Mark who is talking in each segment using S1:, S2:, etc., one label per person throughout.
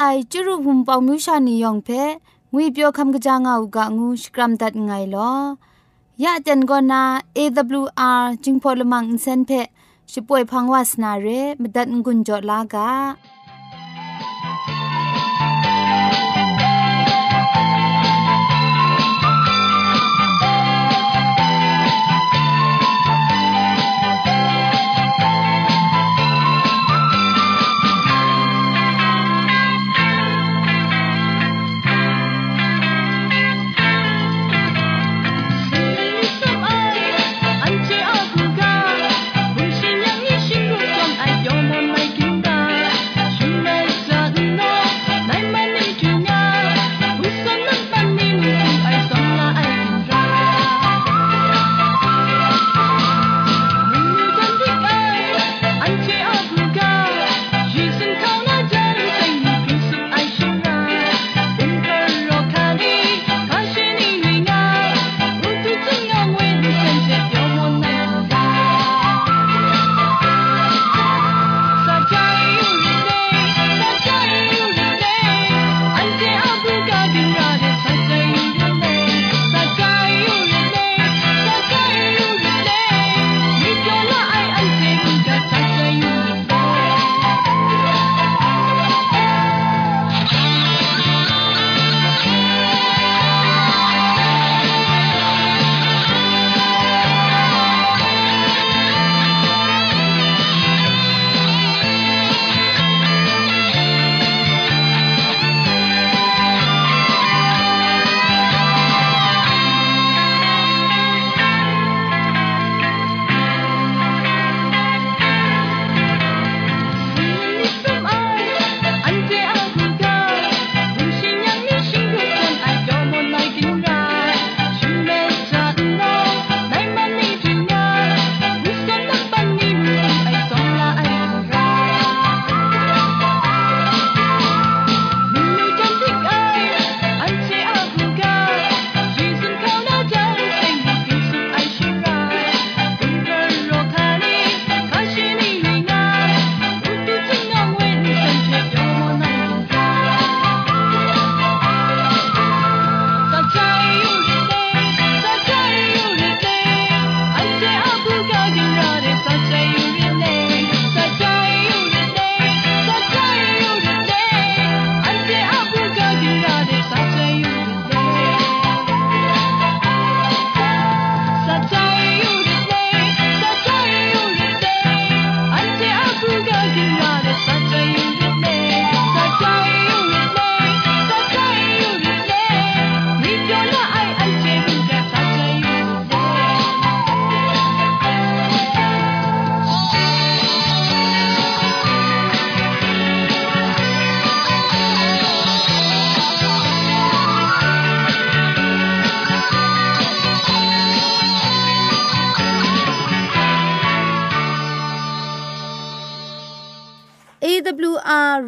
S1: ไอจุรุภุมปองมิวชานียองเพงุยเปียวคำกะจางอู
S2: กะงูสกรัมดัดไงลอ
S1: ยะเจนกอนา AWR จิงพอลมังอินเซนเพช่วยพังวาสนาเรมดัดงุนจอลากา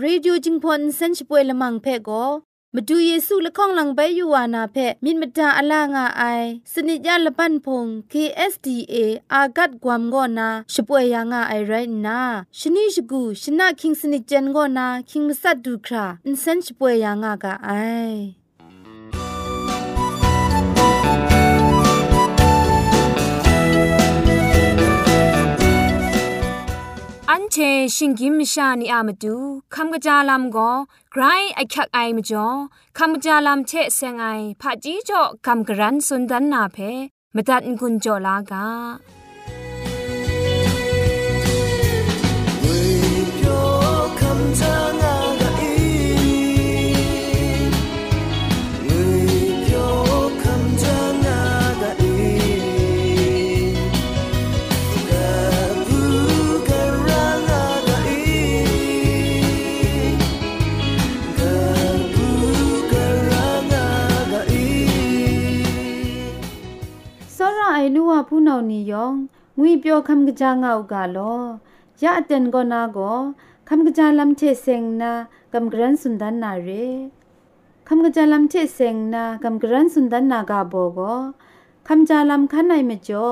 S1: ရေဒီယိုจิงพอนเซนช่วยละมังเพ่ก็มาดูเยซูละข้องหลังใบยูวานาเพ่มินมตาอลางาไอสนิจยาละปันพง KSDA อากัดกวามก็นาช่วยยางาไอไรนาชนิชกูชนะคิงสนิจเจนก็นาคิงมัสัดดูคราอินเซนช่วยยางากาไอ
S3: อั นเชชิงกิมชานีอามาดูคำกระจาลำก็ไกรไอคักไอมาจ่อคำกระจาลำเชะเซงไอผาจีจ่อคำกระรันสุนดันนาเพมตัดกุญจ่อลากา นุว่าผู้
S2: นอนียองงุยเปียวคำกะจางเอากาลอยะอเตนก็นาก็คำกะจาลำเทเซงนากำกรันสุนดันนาเรคำกะจาลำเทเซงนากำกรันสุนดันนากาโบก็คำจาลำขันไอเมจอ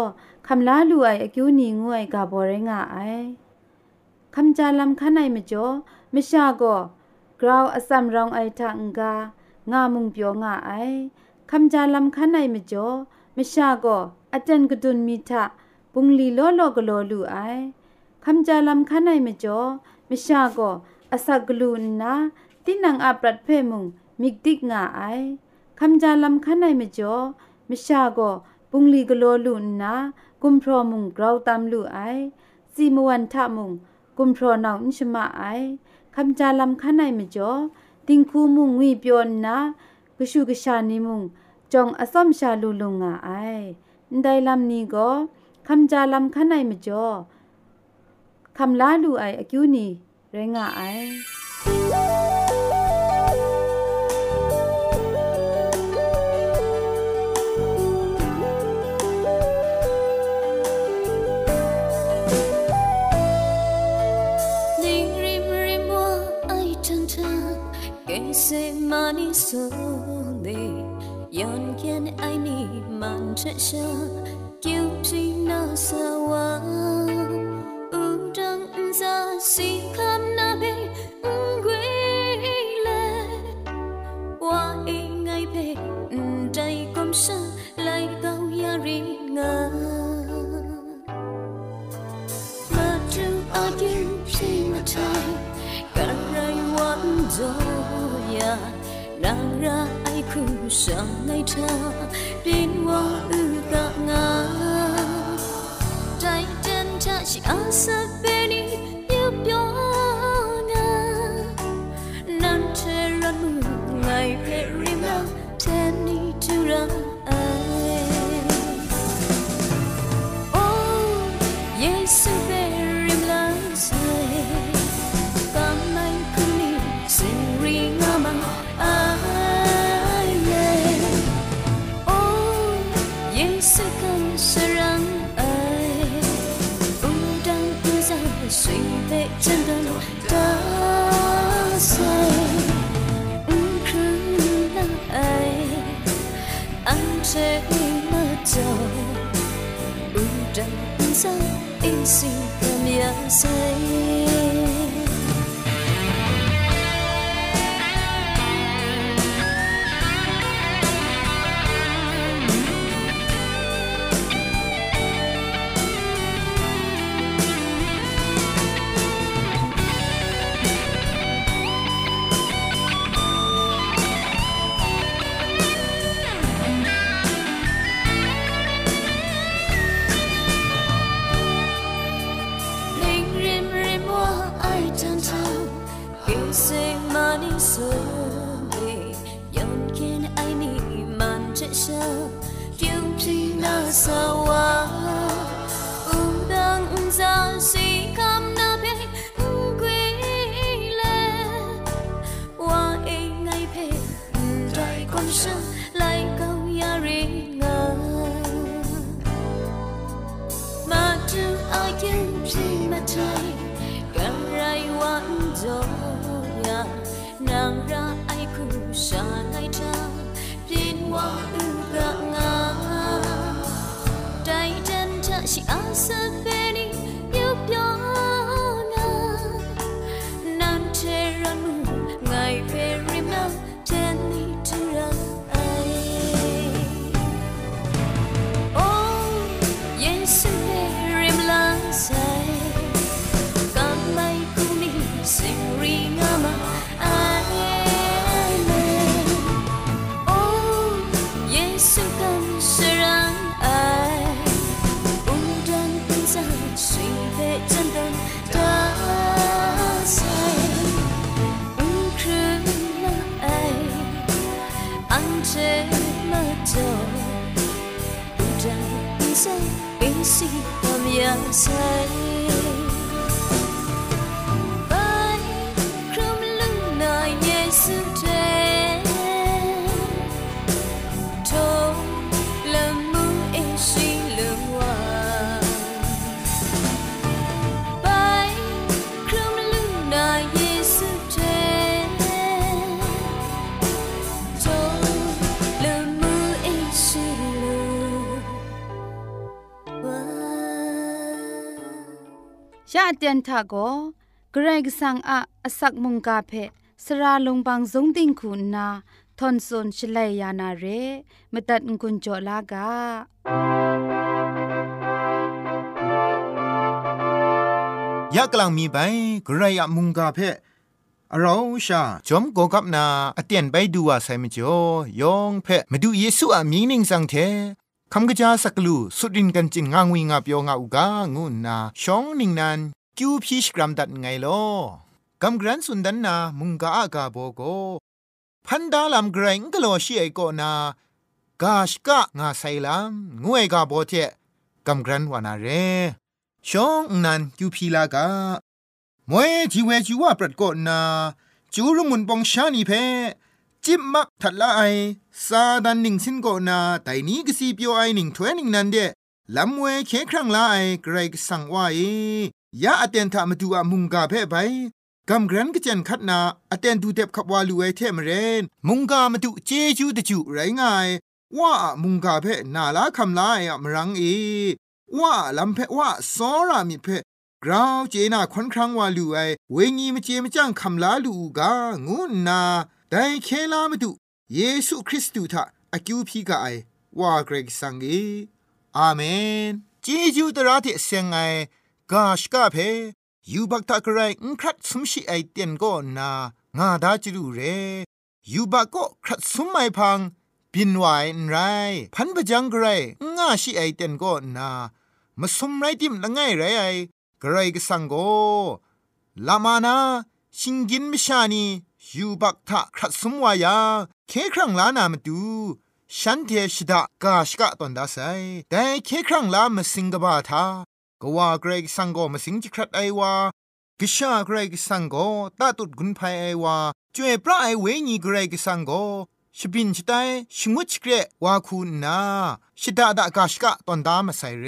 S2: คำลาลูไออกิวนีงวยกาโบเรงาไอคำจาลำขันไอเมจอมชาก็กราวอสัมรองไอทางกางามุงเปียวงาไอคำจาลำขันไอเมจอ มิชาก็อาจารย์กดุนมีทะปุงลีโลโลกโลลูไอคำจาลำคันในมจ่อมิชาโกอาศักลูนนาตินังอัปรัดเพมุงมิกดิกงาไอคำจาลำคันในมจ่อมิชาโกปุงลีกโลลูนนากุมพรมุงกราวตามลูไอซีมวันทะมุงกุมพรนาวอิชมาไอคำจาลำคันในมจ่อติงคูมุงวีเปียนนากชูกชานิมุง จองอสอมชาลูลุงงาไอได้ลำนี้ก็คำจาลำคันในมจ่อคำลาลูไออคิวนีเรงาไอ
S4: 연기한 아이니 만져서 기울이나 사와 우렁 자신 Sợ ngây. trời gần rai vẫn gió nhà nàng ra ai cũng xa ngay trao tin hoa ư gạ ngã trái chân cha chỉ áo sơ phê mất rồi rằng say biến si làm
S2: giờ say เตียนทาโกเกรกสังอะอสักมุงกาเพสระลงบางสงติงคุณนาทอนซนชลัยยานาเรมตัดกุญจลากา
S5: ยะกลางมีไปกระยะมุงกาเพเราชาจอมโกกับนาอเตียนไปดูว่าไซมจ่อยองเพมาดูเยซูอะมีนิงสังเทคำกะจาสักลูสุดินกันจินงางวิงาเปียวงาอุกางูนาชองนิงนัน กิวพีชกรัมดัดไงลอกำกรันสุนดันนามุงกาอากาโบโกพันดาลำเกรงกโลชีไอโกนากาชกะงาไซลำงวยกาโบเจกำกรันวานาเรชองนันกิวพีลากามวยจีเวจีว่าปรดกนาจูรุมุนปองชานีเพจิบมักทัดละไอซาดันหนิงสินโกนาแต่นี้กสีเปียวไอหนิงถวยนิงนันเดลำเวเคครั้งละไอเกรกสังว่าเอ ยาอเตนทามาดูอามุงกาเพ่ไปกำกรันก็เจนคัดนาอเตนดูเด็บขับวาลูไอเทมเรนมุงกามาดูเจจูตะจูไรง่ายว่ามุงกาเพ่นาลาคำลายอะมรังเอว่าลำเพ่ว่าซอรามิเพ่กราวเจนาควนครั้งวาลูไอเวงีมเจมจังคำลาลูกางูนาแต่เคลามาดูเยซูคริสต์ทาอากิวพีกาไอว่าเกรกสังเออาเมนเจจูตระเทเซงไอ กาชกาเพยูบักตะกรายอุครัดสมชิไอเตียนก็นางาดาจิรูเรยูบักก็ครัดสมไม่พังบินไหวไรพันปะจังกรายงาชิไอเตียนก็นามาสมไรติมละไงไรไอกรายก็สังโกลามานาชิงกินมิชานียูบักทะครัดสมวายาเคครั้งลานามาดูฉันเทชดากาชกะตอนดาไซแต่เคครั้งลามาสิงกบาทา กว่าเกรกสังโกมาสิงจิครัดไอวากิชาเกรกสังโกตาตุดกุนไพไอวาจวยพระไอเวญีเกรกสังโกชบินชิตายชิงวชิเกรวาคูนาชิดาดากาชกะตอนดามาใส่เร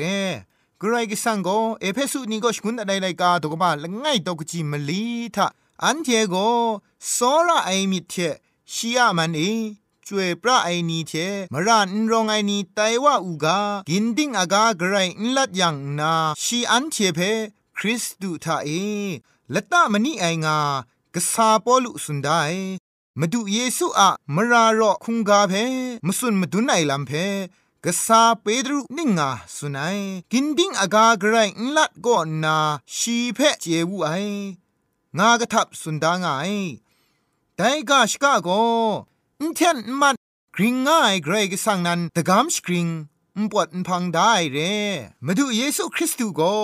S5: เกรกสังโกเอเพสุนีก็ชกุนอะไรไรกาตกบาละไงตกจิมลีทาอันเทโกโซระไอมิเทชียมันเอ จวยพระไอนีเทมรานรองไอนีไตว่าอูกากินดิ้งอากาไกระไรลัดยังนาชีอันเทเพคริสตูทาเอละตะมณีไองากษาปอลุสุนไดมาดูเยซูอะมรารอคุงกาเพมสุนมาดูไนลัมเพกษาเปดรุนิงาสุนัยกินดิ้งอากาไกระไรลัดก็นนาชีเพเจวูไองากระทับสุนดางไงแต่กาชกาโก เทนมัดกริงง่ายเกรกสังนั้นตะกามสกริงมปวดพังได้เรมาดูเยซูคริสต์ก็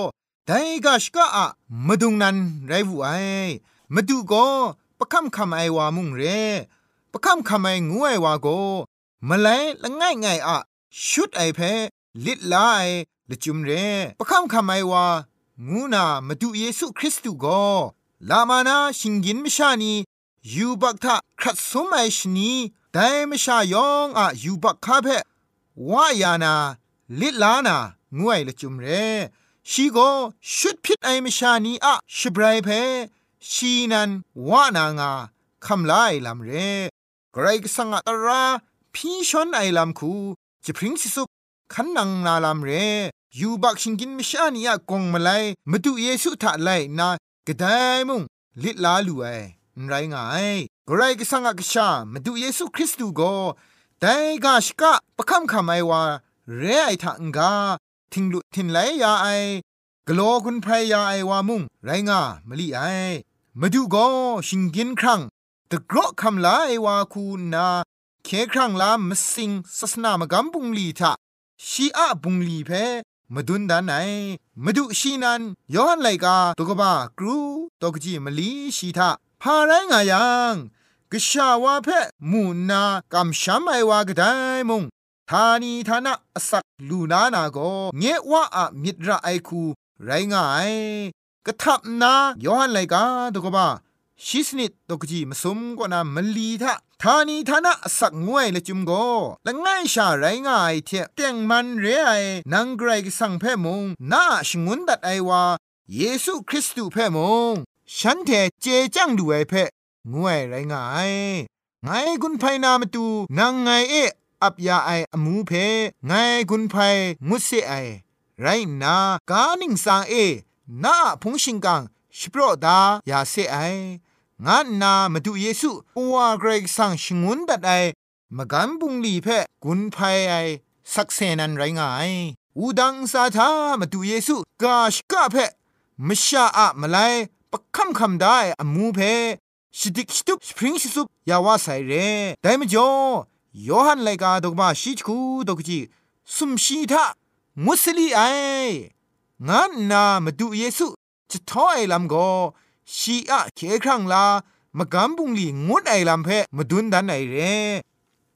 S5: แต่กาชกาอะมาดุงนั้นไรวูไอมาดูก็ประคำคำไอวามุงเรประคำคำไองูไอวาโกมาเลยละง่ายง่ายอะชุดไอเพลิดลายละจุมเรประคำคำไอวางูนามาดูเยซูคริสต์ก็ลามานาชิงกินมชานี ยูบักทะครัดสมัยชนีแต่มชายองอะยูบักคาเพวายานาลิลานางวยละจุมเรชีโกชุดพิษไอมชานีอะชบรายเพชีนันวานางาคำลายลำเรไกรกสังตราพี่ชนไอลำคูจะพริ้งสิสุขันนังนาลำเรยูบักชิงกินมชานีอะกงมาไลมาดูเยซูทะไลนากระไดมุงลิลาลูไอ ไรง่ายกรก็สังกชามาดูเยซูคริสต์ก็แต่กาชกะประคำคำไอว่าเรไอทังกาทิงลุทินไหลยาไอกลัวคุณพรยาไอว่ามุงไรงามลีไอมาดูก็ชิงกินครั้งตะกรอคำลาไอว่าคูนาเคครั้งลามสิงศาสนามกำบุงลีทะชีอะบุงลีเพมาดุนดานไหนมาดูชีนันย้อนไลกาตกบ้ากรูตกจีมลีชีทา พาไรงายังกชาวาเพมูนากำช้ำไอวากไดมงทานีทานะสักลูนานาโกเงว่าอะมิตรไอคู ไรงายกะทับนาย้อนไลกาตกบ้าชิสนิดตกจีมสมกว่านามลีทะทานีทานะสักงวยละจุมโกละง่ายชาไรง่ายเทเตียงมันเรไอนังไกรกสังเพมงนาชงุนดัดไอวาเยซูคริสต์เพมง ฉันเทเจจังดูไอเพงวยไรงายไงกุนไพนามาตูนางไงเออับยาไออมูเพไงกุนไพมุสเซไอไรนากานิงสาเอน้าพงชิงกังชิโปรดายาเซไองานนามาดูเยซูอวาเกรกสังชงุนดัดไอมากันบุงลีเพกุนภัยไอสักเซนันไรงายอูดังสาธามาดูเยซูกาชกะเพมชาอะมาไล ปักคำคำได้อมูเพชิดิกชิตุปสปริงชิสุปยาวาไซเร่ได้มจ่อยอหันไลกาดกบ้าชิจคูดกจีสุมชีทามุสลีไองานนามาดูเยซูจะท้อไอลำโกชีอะเคครั้งลามากำบุงลีงดไอลำเพมาดุนดันไอเร่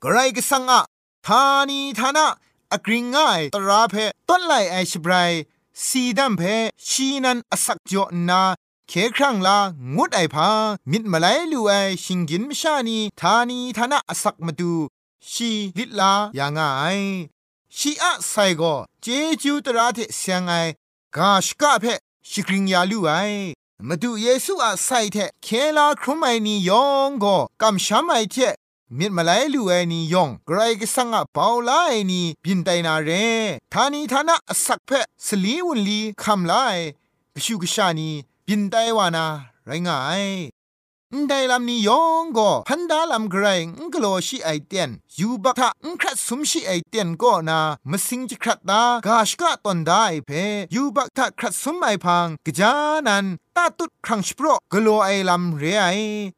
S5: กไรก็สังอะทานีทานะอกริงง่ายตราเพต้นไลไอชบรายสีดำเพชีนันอสักจอนา เคครั้งลางดไอพามิดมาไลลูไอชิงกินมชานีทานีทานะอสักมาดูชีลิลาย่างไงชีอะไซโกเจจูตราเทเสียงไอกาชกะเพชิกริงยาลูไอมาดูเยซูอะไซเทเคลาครุมไอนียองก็กำช้ำไอเทมิดมาไลลูไอนียองไกรก็สังอะเปาลาไอนีบินไตนาเรทานีทานะสักเพสลีวุนลีคำไลกชูกชานี ยินไตวานาไรงายนไตลำนี้ยองก็พันดาลำไกรงลัวชิไอเตียนยูบักทะงครัดสมชิไอเตียนก็นามสิงจิครัดตากาชกะตอนได้เพยูบักทะครัดสมไอพังกจานันตาตุดครั้งชโปรกลัวไอลำเรไอ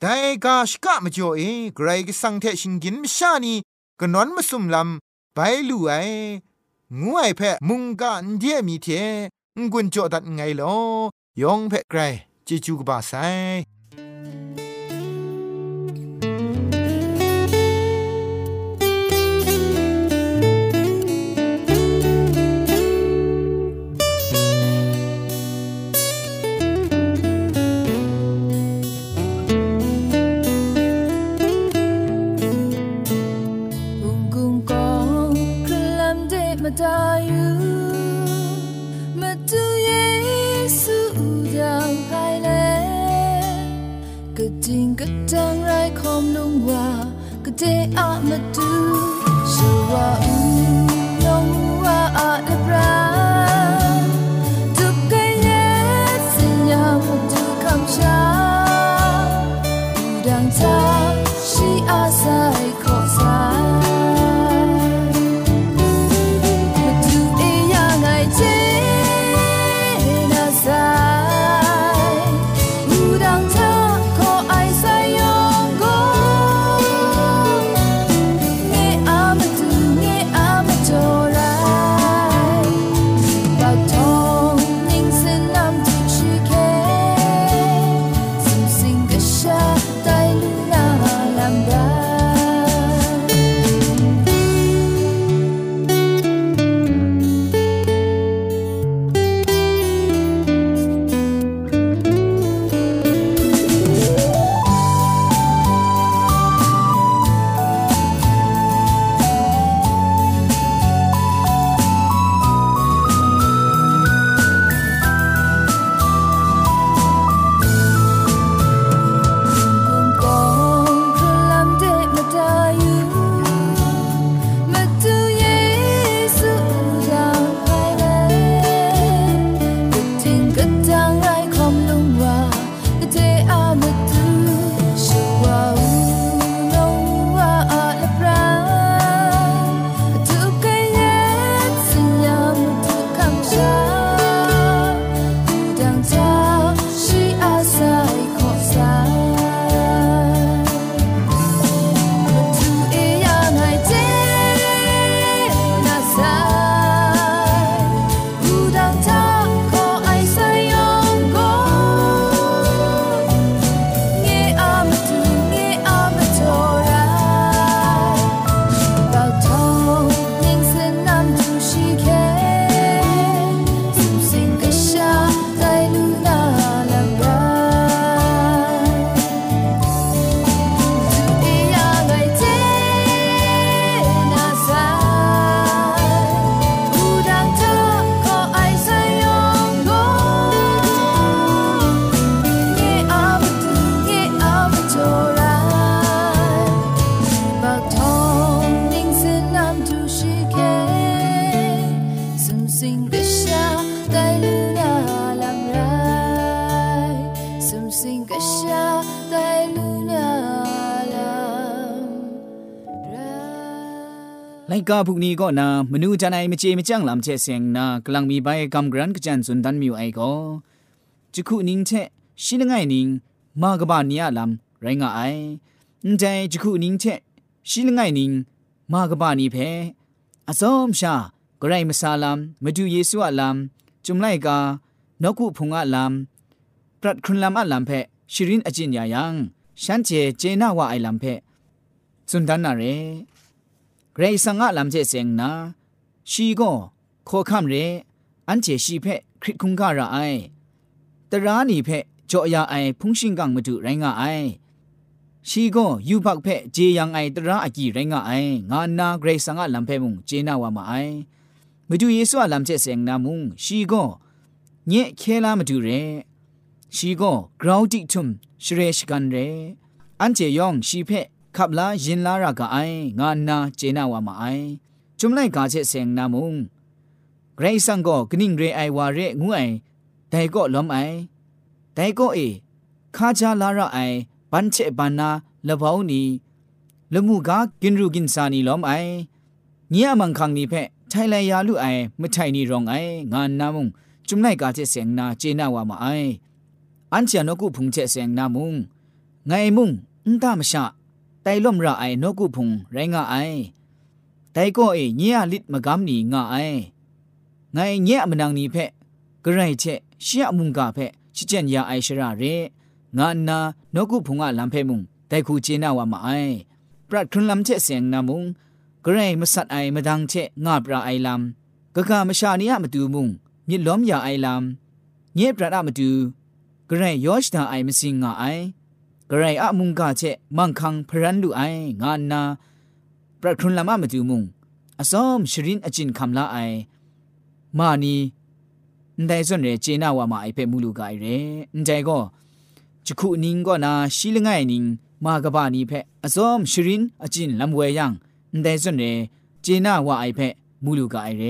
S5: ไตกาชกะมจ่อเอไกรกสังเทชิงกินมชานีกนอนมสุมลำไปลูไองูไอเพมุงกะเดียมีเทงกุนจ่อดัดไงลอ ยองเพ่ไกรจิจูกบาไซ
S6: มา
S7: ตายอยู่ 情个当来空弄我，个得阿么嘟，是我乌龙我阿的布拉，都给耶子呀我都看不下，不当他。
S6: กาพุกนี้ก็นามนูจันไอมเจมจังลำเชเสียงนากลังมีใบกำกรันกจันสุนดันมิวไอก็จุคุนิงเชชิลงไงนิงมากบานเนียลำไรงาไอใจจุคุนิงเชชิลงไงนิงมากบานนี้เพอสอมชากไรมาซาลำมาดูเยซูอะลำจุมไลกานกุพุงอะลำปรัดครุนลำอะลำเพชิรินอจินยายังฉันเจเจนาวาไอลำเพสุนดันนาเร ဂရေဆန်ငါလမ်ကျဲစင်နာရှီကိုခေါ်ခမ်ရဲအန်ချေရှိဖက်ခရစ်ခုံကရအိုင်တရာနီဖက်ကြောအယာအိုင်ဖုန်ရှင်ကန်မတုရိုင်းကအိုင်ရှီကိုယူဘတ်ဖက်ဂျေယန်အိုင်တရာအကြီးရိုင်းကအိုင်ငါနာဂရေဆန်ငါလမ်ဖဲမုံဂျေနာဝါမအိုင်မတူယေဆုအလမ်ကျဲစင်နာမုံရှီကိုညက်ခဲလာမတူရဲရှီကိုဂရောင်းတိထုံရှရေရှကန်ရဲအန်ချေယောင်ရှီဖက် ขับลายินลารากะไองานนาเจนาวามาไอจุมไลกาเชเซงนามุงเกรซังก็กนิ่งเรไอวาเรงวยไดก็ล้อมไอไดก็เอคาจาลาระไอบันเชบันนาละบาวนีละมูกากินรูกินซานีล้อมไอเงียมังคังนีเพะไทไลยาลุไอมะไทนีรองไองานนามุงจุมไลกาเชเซงนาเจนาวามาไออันเจนกุพุงเชเซงนามุงไงมุงอึนตามชะ တိုင်လွမ်ရအိုင်နော့ကုဖုံရိုင်းငါအိုင်တိုင်ကိုအေညေရလစ်မကမ်နီငါအိုင်ငိုင်ညေအမနန်နီဖက်ဂရိုင်ချက်ရှေ့အမှုငါဖက်ချစ်ချက်ညာအိုင်ရှရရဲငါနာနော့ကုဖုံကလမ်ဖဲမှုတိုင်ခုကျေနာဝမအိုင်ပရတ်ထွန်းလမ်ချက်စຽງနာမှုဂရိုင်မဆတ်အိုင်မဒန်ချက်ငါပရာအိုင်လမ်ဂကမရှာနီယမတူမှုမြစ်လုံးမြအိုင်လမ်ညေပရဒမတူဂရိုင်ယောရှ်တာအိုင်မစင်ငါအိုင် กะกามชานียมาดูมุงมิล้อมยาไอลัมเงียปรัดอะมาดูกระไรยอชดาไอมาสิงงาไอกระไรอะมุงกาเชมังคังพรันดูไองานนาปรัดครุนลัมอะมาดูมุงอสอมชรินอจินคำลาไอมานีแต่ส่วนเรเจนาว่ามาไอเปมูลูกไอเรนใจก็จุคุนิงก็นาชิลง่ายนิงมากบานีเพอซอมชรินอจินลำเวยังแต่ส่วนเรเจน่าว่าไอเพมูลูกไอเร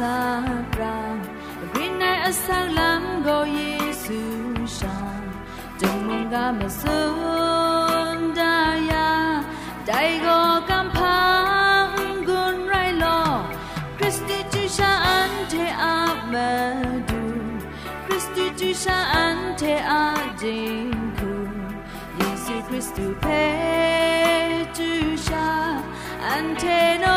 S4: sa pra green night asang go yesu shan dung mong ga dai go kam gun rai lo. Christi
S2: chu sha an christi chu sha an yesu christu pe no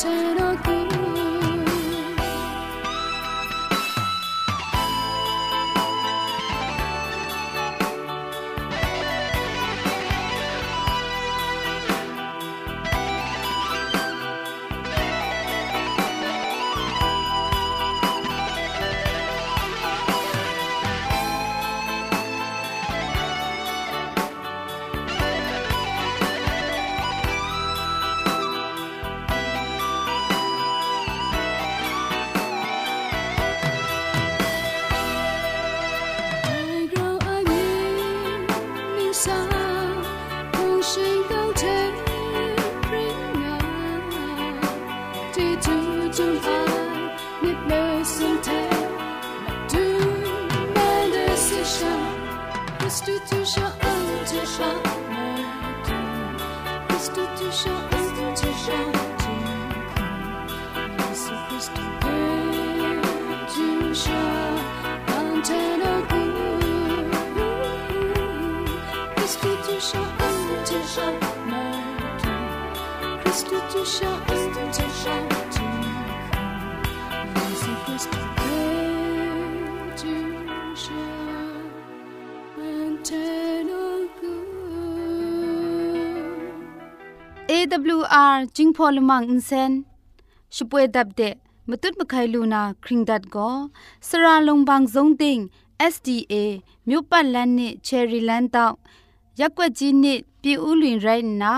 S2: eternal key. Bist du Tücher und Tücher? Bist du Tücher und Tücher? Jesu Christus, Tücher, Antenne Bist du Tücher und Tücher? Bist du Tücher und Tücher? Jesu Christus, eternal good AWR jingpol mang insen shpoe dabde mutut makai luna kring dat go sra long bang jong ting SDA မြို့ပတ်လန်းနစ် Cherry Land တောက်ရက်ွက်ကြီးနစ်ပြည်ဦးလွင်ရိုင်းနာ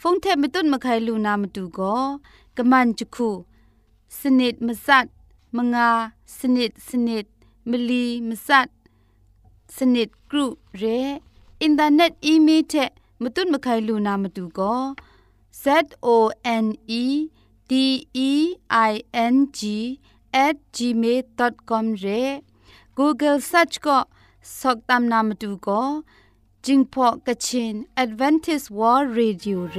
S2: ဖုန်ထက်မတွတ်မခိုင်လူနာမတူကောကမန်ချခုစနစ်မစတ်မငါစနစ်စနစ်မီလီမစတ် สนิดกรุเรอินเทอร์เน็ตอีเมลเทมตุนมะไคลูนามาดูก็ z o n e d e i n g at gmail.com เร Google search ก็สกตามนามดูก็จิงพอกะชิน Advantage World Radio เร